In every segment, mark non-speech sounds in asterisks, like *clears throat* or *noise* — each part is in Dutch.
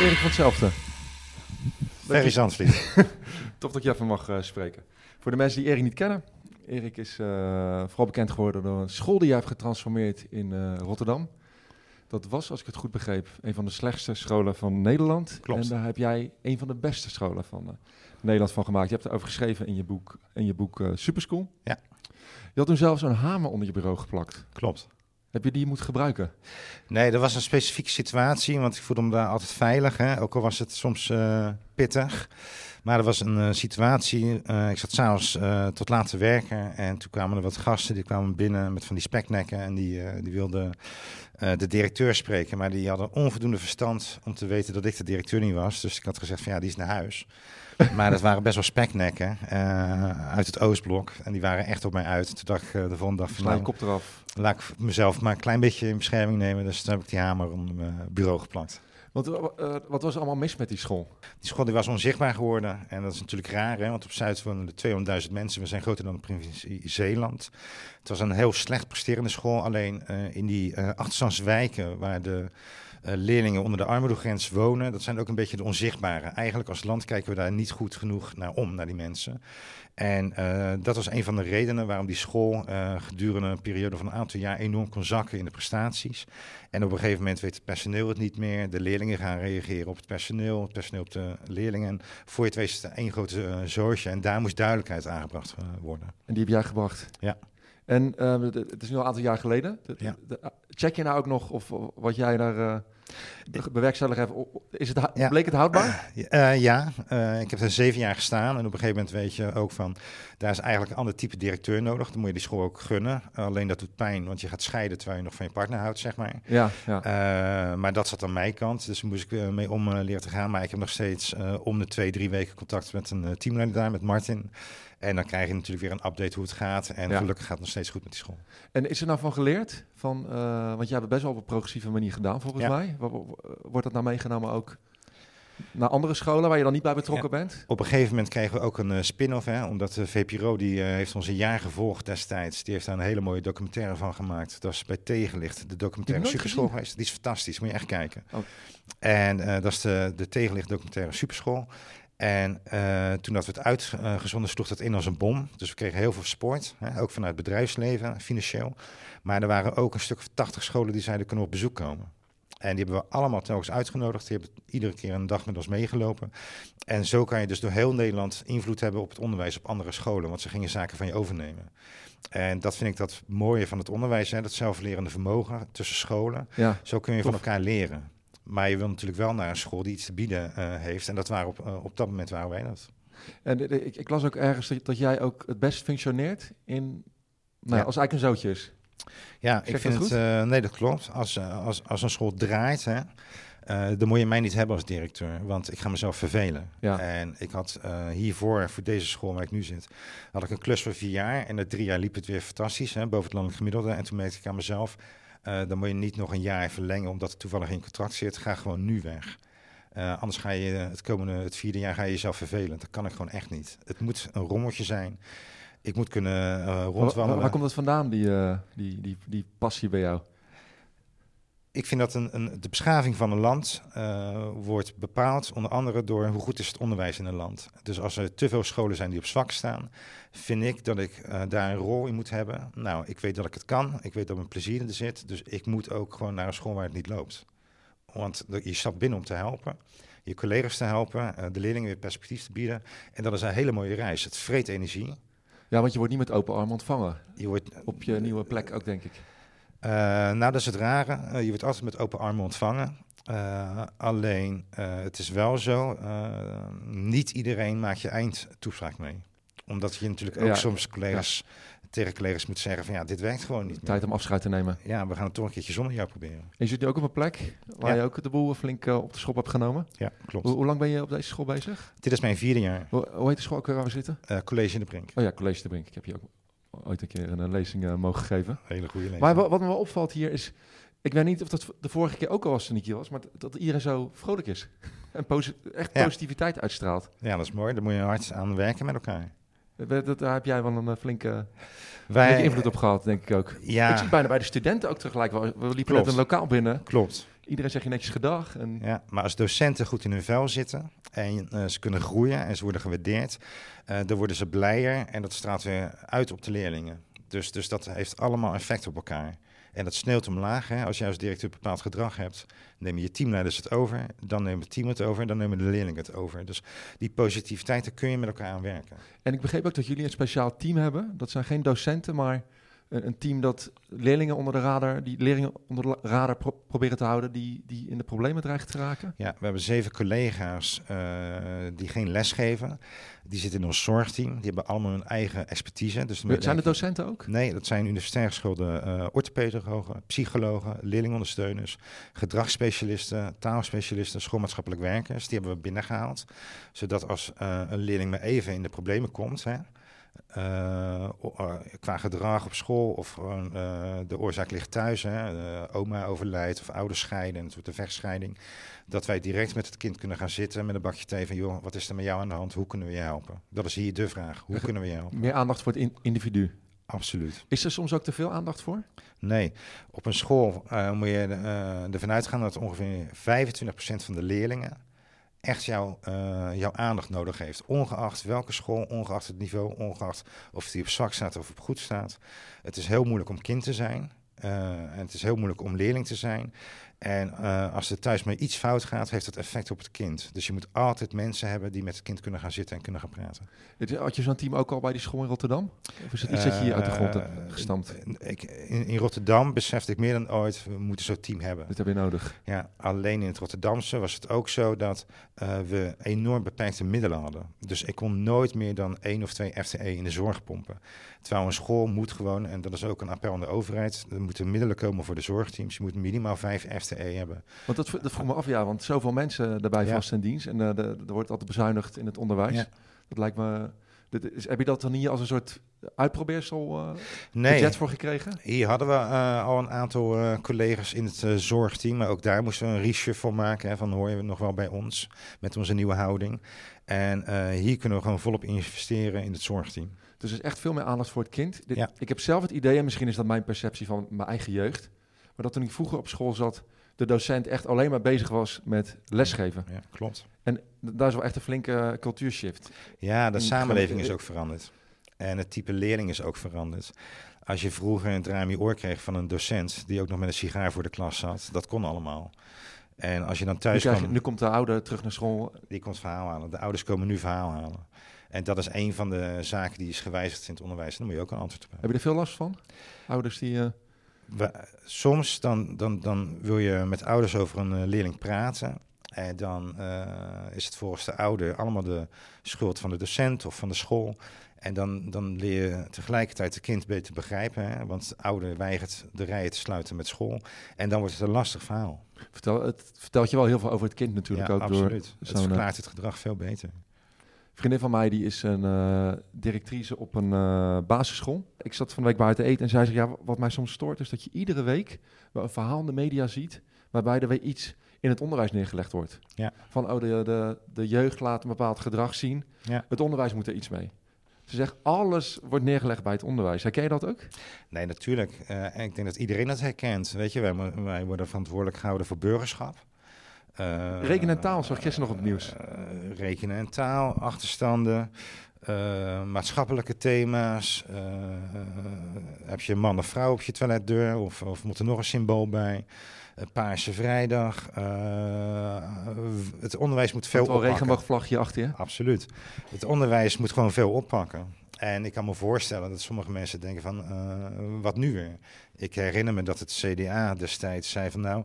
Erik van hetzelfde. Ferry Zandvliet. *laughs* Tof dat je even mag uh, spreken. Voor de mensen die Erik niet kennen. Erik is uh, vooral bekend geworden door een school die jij hebt getransformeerd in uh, Rotterdam. Dat was, als ik het goed begreep, een van de slechtste scholen van Nederland. Klopt. En daar heb jij een van de beste scholen van Nederland van gemaakt. Je hebt erover geschreven in je boek, in je boek Superschool. Ja. Je had toen zelfs een hamer onder je bureau geplakt. Klopt. Heb je die moeten gebruiken? Nee, dat was een specifieke situatie, want ik voelde me daar altijd veilig. Hè? Ook al was het soms uh, pittig. Maar er was een uh, situatie, uh, ik zat s'avonds tot laat te werken en toen kwamen er wat gasten, die kwamen binnen met van die speknekken en die, die wilden de directeur spreken. Maar die hadden onvoldoende verstand om te weten dat ik de directeur niet was. Dus ik had gezegd van ja, die is naar huis. *laughs* maar dat waren best wel speknekken uit het Oostblok en die waren echt op mij uit. Toen dacht ik de volgende dag van Sla je kop eraf laat ik mezelf maar een klein beetje in bescherming nemen. Dus toen heb ik die hamer onder mijn bureau geplakt. Want, uh, wat was er allemaal mis met die school? Die school die was onzichtbaar geworden. En dat is natuurlijk raar, hè? want op Zuid wonen er 200.000 mensen. We zijn groter dan de provincie Zeeland. Het was een heel slecht presterende school. Alleen uh, in die uh, achterstandswijken waar de leerlingen onder de armoedegrens wonen, dat zijn ook een beetje de onzichtbare. Eigenlijk als land kijken we daar niet goed genoeg naar om, naar die mensen. En uh, dat was een van de redenen waarom die school uh, gedurende een periode van een aantal jaar enorm kon zakken in de prestaties. En op een gegeven moment weet het personeel het niet meer. De leerlingen gaan reageren op het personeel, het personeel op de leerlingen. En voor je het weet is het één grote uh, zorgje. En daar moest duidelijkheid aangebracht worden. En die heb jij gebracht? Ja. En het is nu al een aantal jaar geleden. De, ja. de, check je nou ook nog of wat jij daar bewerkstellig heeft. Is het, ja. Bleek het houdbaar? Uh, *clears throat* ja, uh, ik heb er zeven jaar gestaan. En op een gegeven moment weet je ook van... daar is eigenlijk een ander type directeur nodig. Dan moet je die school ook gunnen. alleen dat doet pijn, want je gaat scheiden... terwijl je nog van je partner houdt, zeg maar. Ja, ja. Uh, maar dat zat aan mijn kant. Dus moest ik mee om leren te gaan. Maar ik heb nog steeds om de twee, drie weken contact... met een teamleider daar, met Martin... En dan krijg je natuurlijk weer een update hoe het gaat. En ja. gelukkig gaat het nog steeds goed met die school. En is er nou van geleerd? Van, uh, want jij hebt het best wel op een progressieve manier gedaan, volgens ja. mij. Wordt dat nou meegenomen ook naar andere scholen waar je dan niet bij betrokken ja. bent? Op een gegeven moment kregen we ook een uh, spin-off, hè, omdat de VPRO die uh, heeft ons een jaar gevolgd destijds. Die heeft daar een hele mooie documentaire van gemaakt. Dat is bij Tegenlicht, de documentaire Superschool geweest. Die is fantastisch, moet je echt kijken. Oh. En dat is de, de Tegenlicht documentaire Superschool. En uh, toen dat werd uitgezonden, sloeg dat in als een bom. Dus we kregen heel veel support, hè, ook vanuit bedrijfsleven, financieel. Maar er waren ook een stuk of 80 scholen die zeiden kunnen op bezoek komen. En die hebben we allemaal telkens uitgenodigd. Die hebben iedere keer een dag met ons meegelopen. En zo kan je dus door heel Nederland invloed hebben op het onderwijs op andere scholen. Want ze gingen zaken van je overnemen. En dat vind ik dat mooie van het onderwijs, hè, dat zelflerende vermogen tussen scholen. Ja, zo kun je tof. van elkaar leren. Maar je wil natuurlijk wel naar een school die iets te bieden uh, heeft. En dat waren op, uh, op dat moment waren wij dat. En de, de, ik, ik, las ook ergens dat, dat, jij ook het best functioneert in, nou, ja. als eigenlijk een zootje is. Ja, zeg ik vind het. Uh, nee, dat klopt. Als, als, als een school draait, hè, dan moet je mij niet hebben als directeur, want ik ga mezelf vervelen. Ja. En ik had hiervoor, voor deze school waar ik nu zit, had ik een klus voor vier jaar. En na drie jaar liep het weer fantastisch, hè, boven het landelijk gemiddelde. En toen merkte ik aan mezelf, dan moet je niet nog een jaar verlengen omdat het toevallig in contract zit. Ga gewoon nu weg. Uh, anders ga je het komende, het vierde jaar ga je jezelf vervelen. Dat kan ik gewoon echt niet. Het moet een rommeltje zijn. Ik moet kunnen uh, rondwandelen. Waar, waar, komt dat vandaan, die, uh, die, die, die passie bij jou? Ik vind dat een, een, de beschaving van een land uh, wordt bepaald onder andere door hoe goed is het onderwijs in een land. Dus als er te veel scholen zijn die op zwak staan, vind ik dat ik uh, daar een rol in moet hebben. Nou, ik weet dat ik het kan, ik weet dat mijn plezier in zit, dus ik moet ook gewoon naar een school waar het niet loopt. Want je stapt binnen om te helpen, je collega's te helpen, uh, de leerlingen weer perspectief te bieden. En dat is een hele mooie reis. Het vreet energie. Ja, want je wordt niet met open armen ontvangen. Je wordt op je nieuwe plek ook, denk ik. Uh, nou, dat is het rare. Uh, je wordt altijd met open armen ontvangen. Uh, alleen, het is wel zo, niet iedereen maakt je eindtoespraak mee. Omdat je natuurlijk ook ja, soms collega's, ja. tegen collega's moet zeggen van ja, dit werkt gewoon niet Tijd meer. om afscheid te nemen. Ja, we gaan het toch een keertje zonder jou proberen. En je zit nu ook op een plek waar je ook de boel flink op de schop hebt genomen. Ja, klopt. Hoe, hoe, lang ben je op deze school bezig? Dit is mijn vierde jaar. Hoe, hoe heet de school ook waar we zitten? College in de Brink. Oh ja, College in de Brink. Ik heb je ook ooit een keer een, een lezing uh, mogen geven. Hele goede lezing. Maar wat, me wel opvalt hier is, ik weet niet of dat de vorige keer ook al was hier was, maar dat iedereen zo vrolijk is. *laughs* En posi echt ja. positiviteit uitstraalt. Ja, dat is mooi. Daar moet je hard aan werken met elkaar. Dat, daar heb jij wel een flinke, Wij, invloed op gehad, denk ik ook. Ja. Ik zie bijna bij de studenten ook tegelijk. We liepen Klopt. net een lokaal binnen. Klopt. Iedereen zegt je netjes gedag. En... Ja, maar als docenten goed in hun vel zitten en uh, ze kunnen groeien en ze worden gewaardeerd, uh, dan worden ze blijer en dat straalt weer uit op de leerlingen. Dus, dus dat heeft allemaal effect op elkaar. En dat sneeuwt omlaag. Hè. Als jij als directeur bepaald gedrag hebt, neem je teamleiders het over, dan neemt het team het over, dan nemen de leerlingen het over. Dus die positiviteit, daar kun je met elkaar aan werken. En ik begreep ook dat jullie een speciaal team hebben. Dat zijn geen docenten, maar een, team dat leerlingen onder de radar, die leerlingen onder de radar proberen te houden, die, die in de problemen dreigen te raken? Ja, we hebben zeven collega's uh, die geen les geven. Die zitten in ons zorgteam. Die hebben allemaal hun eigen expertise. Dus zijn de docenten ook? Nee, dat zijn universitair geschoolde uh, orthopedagogen, psychologen, leerlingondersteuners, gedragsspecialisten, taalspecialisten, schoolmaatschappelijk werkers. Die hebben we binnengehaald. Zodat als uh, een leerling maar even in de problemen komt, hè, uh, qua gedrag op school of gewoon uh, de oorzaak ligt thuis. Hè, oma overlijdt of ouders scheiden en het wordt een vechtscheiding. Dat wij direct met het kind kunnen gaan zitten met een bakje thee van... joh, wat is er met jou aan de hand? Hoe kunnen we je helpen? Dat is hier de vraag. Hoe kunnen we je helpen? Meer aandacht voor het individu. Absoluut. Is er soms ook te veel aandacht voor? Nee. Op een school moet je ervan uitgaan dat ongeveer 25% van de leerlingen echt jouw, uh, jouw aandacht nodig heeft. Ongeacht welke school, ongeacht het niveau, ongeacht of die op zwak staat of op goed staat. Het is heel moeilijk om kind te zijn. Uh, en het is heel moeilijk om leerling te zijn. En uh, als er thuis maar iets fout gaat, heeft dat effect op het kind. Dus je moet altijd mensen hebben die met het kind kunnen gaan zitten en kunnen gaan praten. Had je zo'n team ook al bij die school in Rotterdam? Of is het iets dat je hier uit de grond hebt gestampt? Ik, in, in, Rotterdam besefte ik meer dan ooit, we moeten zo'n team hebben. Dit heb je nodig. Ja, alleen in het Rotterdamse was het ook zo dat uh, we enorm beperkte middelen hadden. Dus ik kon nooit meer dan één of twee FTE in de zorg pompen. Terwijl een school moet gewoon, en dat is ook een appel aan de overheid, er moeten middelen komen voor de zorgteams. Je moet minimaal vijf FTE hebben. Want dat, dat vroeg me af, ja, want zoveel mensen daarbij vast in dienst en uh, er wordt altijd bezuinigd in het onderwijs. Ja. Dat lijkt me... Dit is, heb je dat dan hier als een soort uitprobeersel uh, nee. budget voor gekregen? Hier hadden we uh, al een aantal uh, collega's in het zorgteam, maar ook daar moesten we een reshuffle maken. Hè, van hoor je nog wel bij ons met onze nieuwe houding. En hier kunnen we gewoon volop investeren in het zorgteam. Dus er is echt veel meer aandacht voor het kind. Dit, ja. Ik heb zelf het idee, en misschien is dat mijn perceptie van mijn eigen jeugd, maar dat toen ik vroeger op school zat, de docent echt alleen maar bezig was met lesgeven. Ja, klopt. En daar is wel echt een flinke cultuurshift. Ja, de samenleving is ook veranderd. En het type leerling is ook veranderd. Als je vroeger een draai je oor kreeg van een docent die ook nog met een sigaar voor de klas zat, dat kon allemaal. En als je dan thuis nu, kwam... nu komt de ouder terug naar school. Die komt verhaal halen. De ouders komen nu verhaal halen. En dat is een van de zaken die is gewijzigd in het onderwijs. Daar moet je ook een antwoord op hebben. Heb je er veel last van? Ouders die... Uh we, soms dan, dan, dan wil je met ouders over een uh, leerling praten. En dan uh, is het volgens de ouder allemaal de schuld van de docent of van de school. En dan, dan leer je tegelijkertijd het kind beter begrijpen. Hè? Want de ouder weigert de rijen te sluiten met school. En dan wordt het een lastig verhaal. Vertel, het vertelt je wel heel veel over het kind natuurlijk. Ja, ook absoluut. Door het verklaart het gedrag veel beter vriendin van mij die is een uh, directrice op een uh, basisschool. Ik zat van de week buiten eten en zij zei, ja, wat mij soms stoort is dat je iedere week wel een verhaal in de media ziet waarbij er weer iets in het onderwijs neergelegd wordt. Ja. Van, oh, de, de, de jeugd laat een bepaald gedrag zien. Ja. Het onderwijs moet er iets mee. Ze zegt, alles wordt neergelegd bij het onderwijs. Herken je dat ook? Nee, natuurlijk. Uh, en ik denk dat iedereen dat herkent. Weet je, wij, wij worden verantwoordelijk gehouden voor burgerschap. Uh, rekenen en taal zag gisteren nog op het nieuws. Uh, rekenen en taal, achterstanden, uh, maatschappelijke thema's. heb je man of vrouw op je toiletdeur of, of moet er nog een symbool bij? Paarse Vrijdag. het onderwijs moet veel oppakken. Een regenboogvlagje achter je? Absoluut. Het onderwijs moet gewoon veel oppakken. En ik kan me voorstellen dat sommige mensen denken van, wat nu weer? Ik herinner me dat het CDA destijds zei van, nou,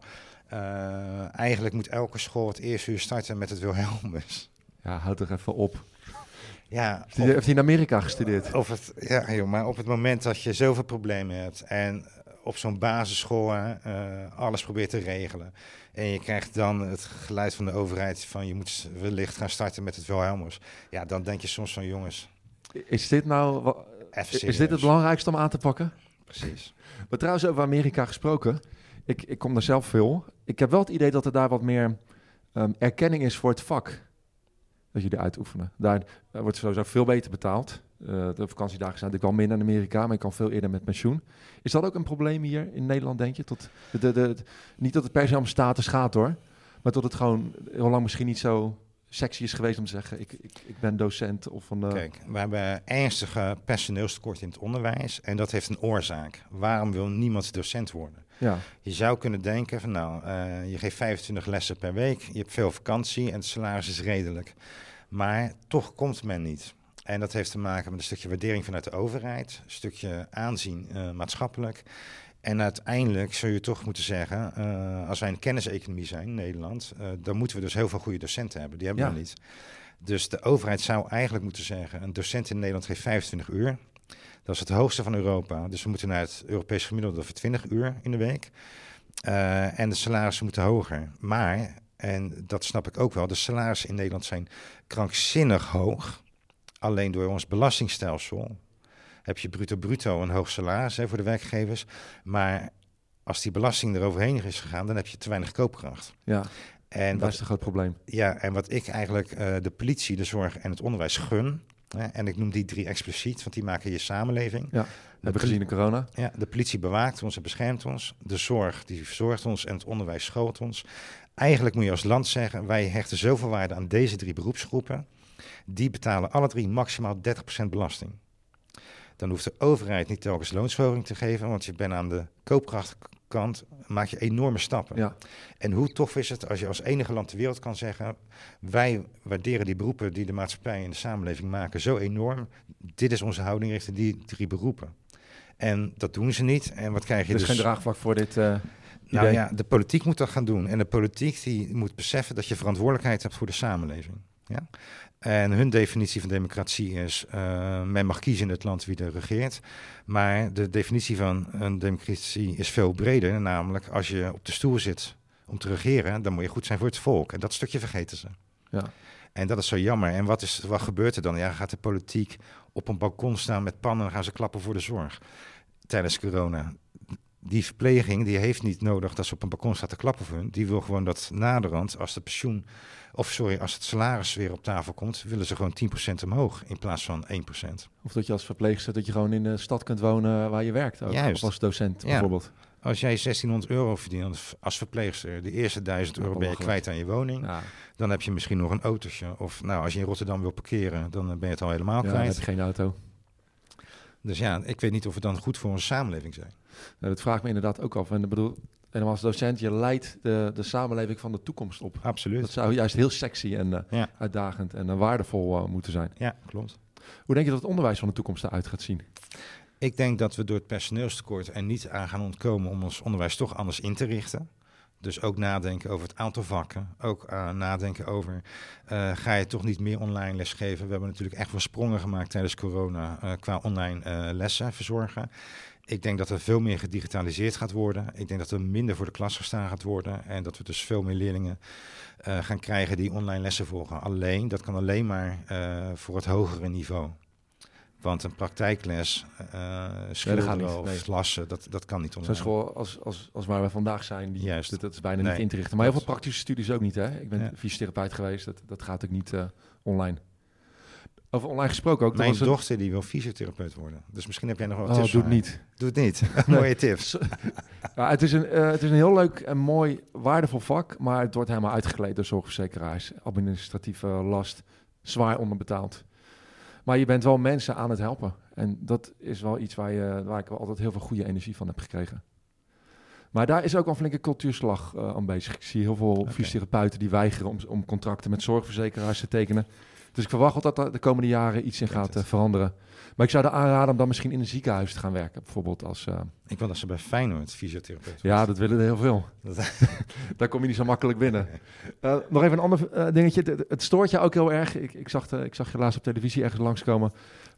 eigenlijk moet elke school het eerste uur starten met het Wilhelmus. Ja, houd toch even op. Ja, heeft, hij, heeft hij in Amerika gestudeerd? Of het, ja, joh, maar op het moment dat je zoveel problemen hebt en op zo'n basisschool uh, alles probeert te regelen. En je krijgt dan het geluid van de overheid van je moet wellicht gaan starten met het Wilhelmus. Ja, dan denk je soms van jongens. Is dit nou is dit het belangrijkste om aan te pakken? Precies. Maar trouwens over Amerika gesproken. Ik, ik kom daar zelf veel. Ik heb wel het idee dat er daar wat meer um, erkenning is voor het vak dat jullie uitoefenen. Daar wordt sowieso veel beter betaald. de vakantiedagen zijn natuurlijk wel minder in Amerika, maar je kan veel eerder met pensioen. Is dat ook een probleem hier in Nederland, denk je? Tot de, de, niet dat het per se om status gaat hoor, maar tot het gewoon heel lang misschien niet zo sexy is geweest om te zeggen, ik, ik, ik ben docent of een... Uh... Kijk, we hebben ernstige personeelstekort in het onderwijs en dat heeft een oorzaak. Waarom wil niemand docent worden? Ja. Je zou kunnen denken van nou, uh, je geeft 25 lessen per week, je hebt veel vakantie en het salaris is redelijk. Maar toch komt men niet. En dat heeft te maken met een stukje waardering vanuit de overheid, een stukje aanzien uh, maatschappelijk. En uiteindelijk zul je toch moeten zeggen, uh, als wij een kenniseconomie zijn in Nederland, uh, dan moeten we dus heel veel goede docenten hebben. Die hebben ja. we niet. Dus de overheid zou eigenlijk moeten zeggen, een docent in Nederland geeft 25 uur. Dat is het hoogste van Europa. Dus we moeten naar het Europees gemiddelde van 20 uur in de week. Uh, en de salarissen moeten hoger. Maar, en dat snap ik ook wel, de salarissen in Nederland zijn krankzinnig hoog. Alleen door ons belastingstelsel heb je bruto bruto een hoog salaris hè, voor de werkgevers. Maar als die belasting eroverheen is gegaan, dan heb je te weinig koopkracht. Ja, en dat wat, is een groot probleem. Ja, en wat ik eigenlijk uh, de politie, de zorg en het onderwijs gun... Hè, en ik noem die drie expliciet, want die maken je samenleving. Ja, hebben gezien in corona. Ja, de politie bewaakt ons en beschermt ons. De zorg, die verzorgt ons en het onderwijs schoot ons. Eigenlijk moet je als land zeggen, wij hechten zoveel waarde aan deze drie beroepsgroepen. Die betalen alle drie maximaal 30% belasting. Dan hoeft de overheid niet telkens loonsverhoging te geven, want je bent aan de koopkrachtkant, maak je enorme stappen. Ja. En hoe tof is het als je als enige land ter wereld kan zeggen, wij waarderen die beroepen die de maatschappij en de samenleving maken zo enorm. Dit is onze houding richting die drie beroepen. En dat doen ze niet. En wat krijg je dus? dus geen draagvlak voor dit. Uh... Nou ja, de politiek moet dat gaan doen. En de politiek die moet beseffen dat je verantwoordelijkheid hebt voor de samenleving. Ja? En hun definitie van democratie is, uh, men mag kiezen in het land wie er regeert. Maar de definitie van een democratie is veel breder. Namelijk, als je op de stoel zit om te regeren, dan moet je goed zijn voor het volk. En dat stukje vergeten ze. Ja. En dat is zo jammer. En wat, is, wat gebeurt er dan? Ja, gaat de politiek op een balkon staan met pannen en gaan ze klappen voor de zorg tijdens corona. Die verpleging die heeft niet nodig dat ze op een balkon staat te klappen voor hun. Die wil gewoon dat naderhand, als de pensioen of sorry, als het salaris weer op tafel komt, willen ze gewoon 10% omhoog in plaats van 1%. Of dat je als verpleegster dat je gewoon in de stad kunt wonen waar je werkt. Ook. Juist. Of als docent bijvoorbeeld. Als jij 1600 euro verdient als verpleegster, de eerste 1000 euro ben je kwijt aan je woning. Dan heb je misschien nog een autootje. Of nou, als je in Rotterdam wil parkeren, dan ben je het al helemaal kwijt. Dan heb je geen auto. Dus ja, ik weet niet of we dan goed voor onze samenleving zijn. Nou, dat vraagt me inderdaad ook af. En ik bedoel, en als docent, je leidt de, de samenleving van de toekomst op. Absoluut. Dat zou juist heel sexy en uh, uitdagend en uh, waardevol uh, moeten zijn. Ja, klopt. Hoe denk je dat het onderwijs van de toekomst eruit gaat zien? Ik denk dat we door het personeelstekort er niet aan gaan ontkomen om ons onderwijs toch anders in te richten. Dus ook nadenken over het aantal vakken. Ook nadenken over, ga je toch niet meer online lesgeven? We hebben natuurlijk echt wel sprongen gemaakt tijdens corona qua online lessen verzorgen. Ik denk dat er veel meer gedigitaliseerd gaat worden. Ik denk dat er minder voor de klas gestaan gaat worden. En dat we dus veel meer leerlingen uh, gaan krijgen die online lessen volgen. Alleen, dat kan alleen maar uh, voor het hogere niveau. Want een praktijkles, uh, schilderen of nee. lassen, dat, dat kan niet online. Zo'n school als, als, als waar we vandaag zijn, die, Juist. Dat, dat is bijna nee. niet in te richten. Maar heel veel praktische studies ook niet. Hè? Ik ben ja. fysiotherapeut geweest, dat, dat gaat ook niet online. Over online gesproken ook. Mijn dochter die wil fysiotherapeut worden. Dus misschien heb jij nog wat oh, tips. Doe het niet. Doe het niet. *laughs* *laughs* Mooie tips. *laughs* ja, het, is een, uh, het is een heel leuk en mooi, waardevol vak. Maar het wordt helemaal uitgekleed door zorgverzekeraars. Administratieve last. Zwaar onderbetaald. Maar je bent wel mensen aan het helpen. En dat is wel iets waar, je, waar ik wel altijd heel veel goede energie van heb gekregen. Maar daar is ook al een flinke cultuurslag uh, aan bezig. Ik zie heel veel okay. fysiotherapeuten die weigeren om, om contracten met zorgverzekeraars te tekenen. Dus ik verwacht dat er de komende jaren iets in gaat uh, veranderen. Maar ik zou er aanraden om dan misschien in een ziekenhuis te gaan werken, bijvoorbeeld als... Uh... Ik wil dat ze bij Feyenoord fysiotherapeut Ja, dat willen er heel veel. *laughs* Daar kom je niet zo makkelijk binnen. Uh, nog even een ander dingetje. Het, het, stoort je ook heel erg. Ik, ik, zag, ik zag je laatst op televisie ergens langskomen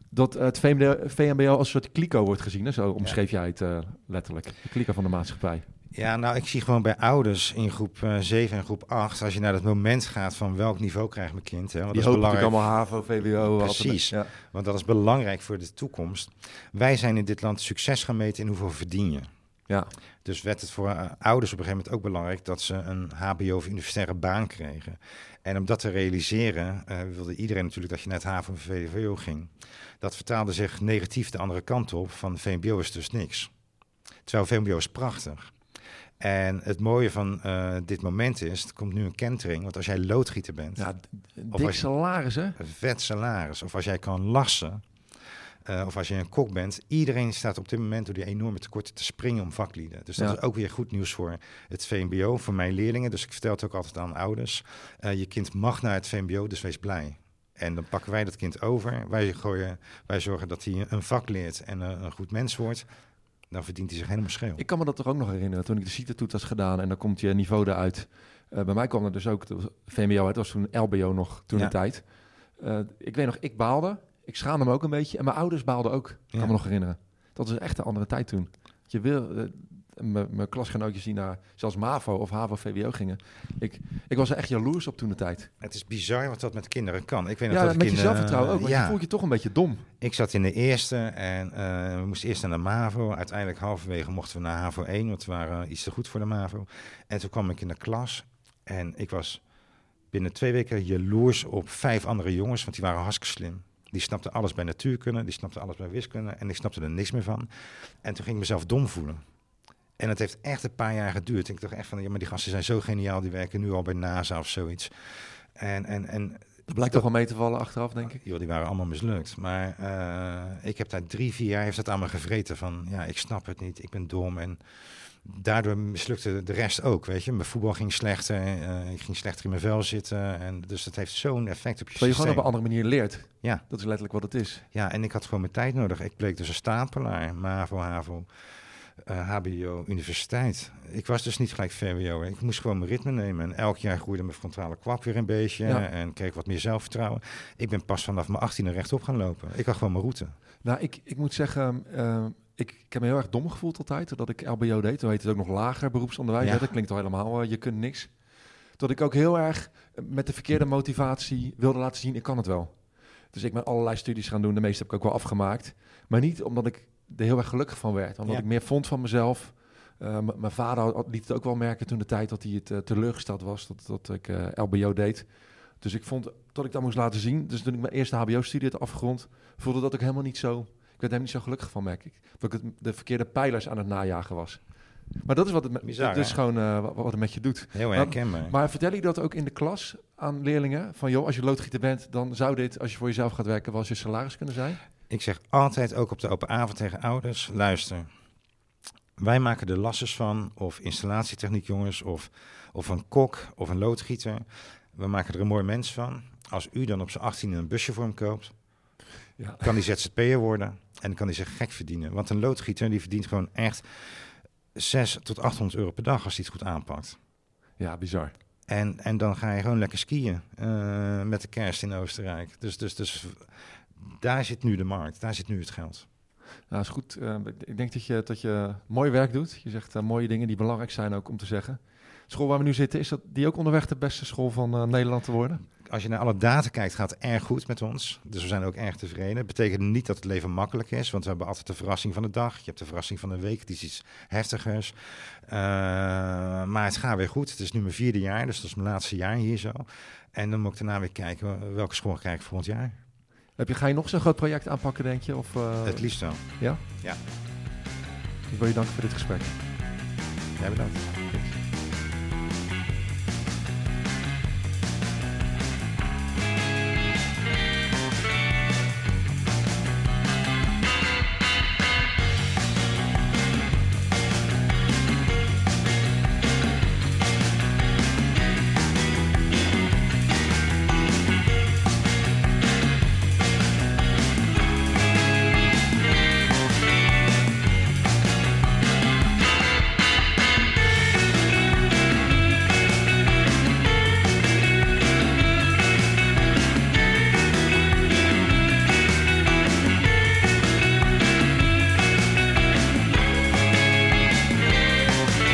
dat het VMBO als een soort kliko wordt gezien. Hè? Zo omschreef jij het letterlijk. De kliko van de maatschappij. Ja, nou, ik zie gewoon bij ouders in groep uh, 7 en groep 8, als je naar het moment gaat van welk niveau krijgt mijn kind. Hè, want Die dat is belangrijk. allemaal HAVO, VWO. Precies, ja. want dat is belangrijk voor de toekomst. Wij zijn in dit land succes gemeten in hoeveel verdien je. Ja. Dus werd het voor ouders op een gegeven moment ook belangrijk dat ze een HBO of universitaire baan kregen. En om dat te realiseren, uh, wilde iedereen natuurlijk dat je naar het HAVO of VWO ging. Dat vertaalde zich negatief de andere kant op, van VMBO is dus niks. Terwijl VMBO is prachtig. En het mooie van uh, dit moment is, er komt nu een kentering. Want als jij loodgieter bent... Ja, dik als, salaris, hè? Vet salaris. Of als jij kan lassen, uh, of als je een kok bent. Iedereen staat op dit moment door die enorme tekorten te springen om vaklieden. Dus dat ja. is ook weer goed nieuws voor het VMBO, voor mijn leerlingen. Dus ik vertel het ook altijd aan ouders. Uh, je kind mag naar het VMBO, dus wees blij. En dan pakken wij dat kind over. Wij, gooien, wij zorgen dat hij een vak leert en uh, een goed mens wordt dan verdient hij zich helemaal scheel. Ik kan me dat toch ook nog herinneren, toen ik de CITE-toets had gedaan en dan komt je niveau eruit. Uh, bij mij kwam er dus ook de VMBO, het was toen LBO nog toen de tijd. Uh, ik weet nog, ik baalde, ik schaamde me ook een beetje en mijn ouders baalden ook, ik kan me nog herinneren. Dat was echt een andere tijd toen. Je wil, uh, mijn klasgenootjes die naar zelfs MAVO of HAVO VWO gingen. Ik, ik was er echt jaloers op toen de tijd. Het is bizar wat dat met kinderen kan. Ik weet ja, dat met je zelfvertrouwen ook. Want ja. je voelt je toch een beetje dom. Ik zat in de eerste en uh, we moesten eerst naar de MAVO. Uiteindelijk halverwege mochten we naar HAVO 1, want we waren iets te goed voor de MAVO. En toen kwam ik in de klas en ik was binnen twee weken jaloers op vijf andere jongens, want die waren hartstikke slim. Die snapten alles bij natuurkunde, die snapten alles bij wiskunde en ik snapte er niks meer van. En toen ging ik mezelf dom voelen. En het heeft echt een paar jaar geduurd. Ik dacht echt van, ja, maar die gasten zijn zo geniaal. Die werken nu al bij NASA of zoiets. En, en, en dat blijkt toch wel mee te vallen achteraf, denk ik. Joh, die waren allemaal mislukt. Maar uh, ik heb daar drie, vier jaar heeft het aan me gevreten van, ja, ik snap het niet, ik ben dom. En daardoor mislukte de rest ook, weet je. Mijn voetbal ging slechter, uh, ik ging slechter in mijn vel zitten. En dus dat heeft zo'n effect op je Terwijl je gewoon op een andere manier leert. Ja. Dat is letterlijk wat het is. Ja, en ik had gewoon mijn tijd nodig. Ik bleek dus een stapelaar, MAVO, HAVO uh, eh, HBO, universiteit. Ik was dus niet gelijk VWO. Ik moest gewoon mijn ritme nemen. En elk jaar groeide mijn frontale kwap weer een beetje. En kreeg wat meer zelfvertrouwen. Ik ben pas vanaf mijn 18e rechtop gaan lopen. Ik had gewoon mijn route. Nou, ik, ik moet zeggen, uh, ik, ik, heb me heel erg dom gevoeld altijd. Dat ik LBO deed. Toen heette het ook nog lager beroepsonderwijs. Ja. Dat klinkt al helemaal, uh, je kunt niks. Dat ik ook heel erg met de verkeerde motivatie wilde laten zien, ik kan het wel. Dus ik ben allerlei studies gaan doen. De meeste heb ik ook wel afgemaakt. Maar niet omdat ik er heel erg gelukkig van werd. Omdat ik meer vond van mezelf. Uh, mijn vader liet het ook wel merken toen de tijd dat hij het uh, teleurgesteld was dat, dat ik uh, eh, LBO deed. Dus ik vond dat ik dat moest laten zien. Dus toen ik mijn eerste HBO-studie had afgerond, voelde dat ik helemaal niet zo. Ik werd helemaal niet zo gelukkig van, merk ik. Dat ik de verkeerde pijlers aan het najagen was. Maar dat is wat het, Bizar, is gewoon wat, wat, het met je doet. Heel herkenbaar. Maar, maar vertel je dat ook in de klas aan leerlingen? Van joh, als je loodgieter bent, dan zou dit, als je voor jezelf gaat werken, wel eens je salaris kunnen zijn? Ik zeg altijd ook op de open avond tegen ouders: luister. Wij maken er lassers van, of installatietechniek jongens, of, of een kok of een loodgieter. We maken er een mooi mens van. Als u dan op zijn 18 een busje voor hem koopt, ja. kan die ZZP'er worden en dan kan hij zich gek verdienen. Want een loodgieter die verdient gewoon echt 6 tot 800 euro per dag als hij het goed aanpakt. Ja, bizar. En, en dan ga je gewoon lekker skiën uh, met de kerst in Oostenrijk. Dus, dus, dus daar zit nu de markt, daar zit nu het geld. Nou, is goed. Uh, ik denk dat je, dat je mooi werk doet. Je zegt uh, mooie dingen die belangrijk zijn ook om te zeggen. De school waar we nu zitten, is dat die ook onderweg de beste school van uh, Nederland te worden? Als je naar alle data kijkt, gaat het erg goed met ons. Dus we zijn ook erg tevreden. Het betekent niet dat het leven makkelijk is, want we hebben altijd de verrassing van de dag. Je hebt de verrassing van de week, die is iets heftigers. maar het gaat weer goed. Het is nu mijn vierde jaar, dus dat is mijn laatste jaar hier zo. En dan moet ik daarna weer kijken welke school krijg ik volgend jaar. Heb je, ga je nog zo'n groot project aanpakken, denk je? Of, uh... Het liefst wel. Ja? Ja. Ik wil je danken voor dit gesprek. Jij bedankt.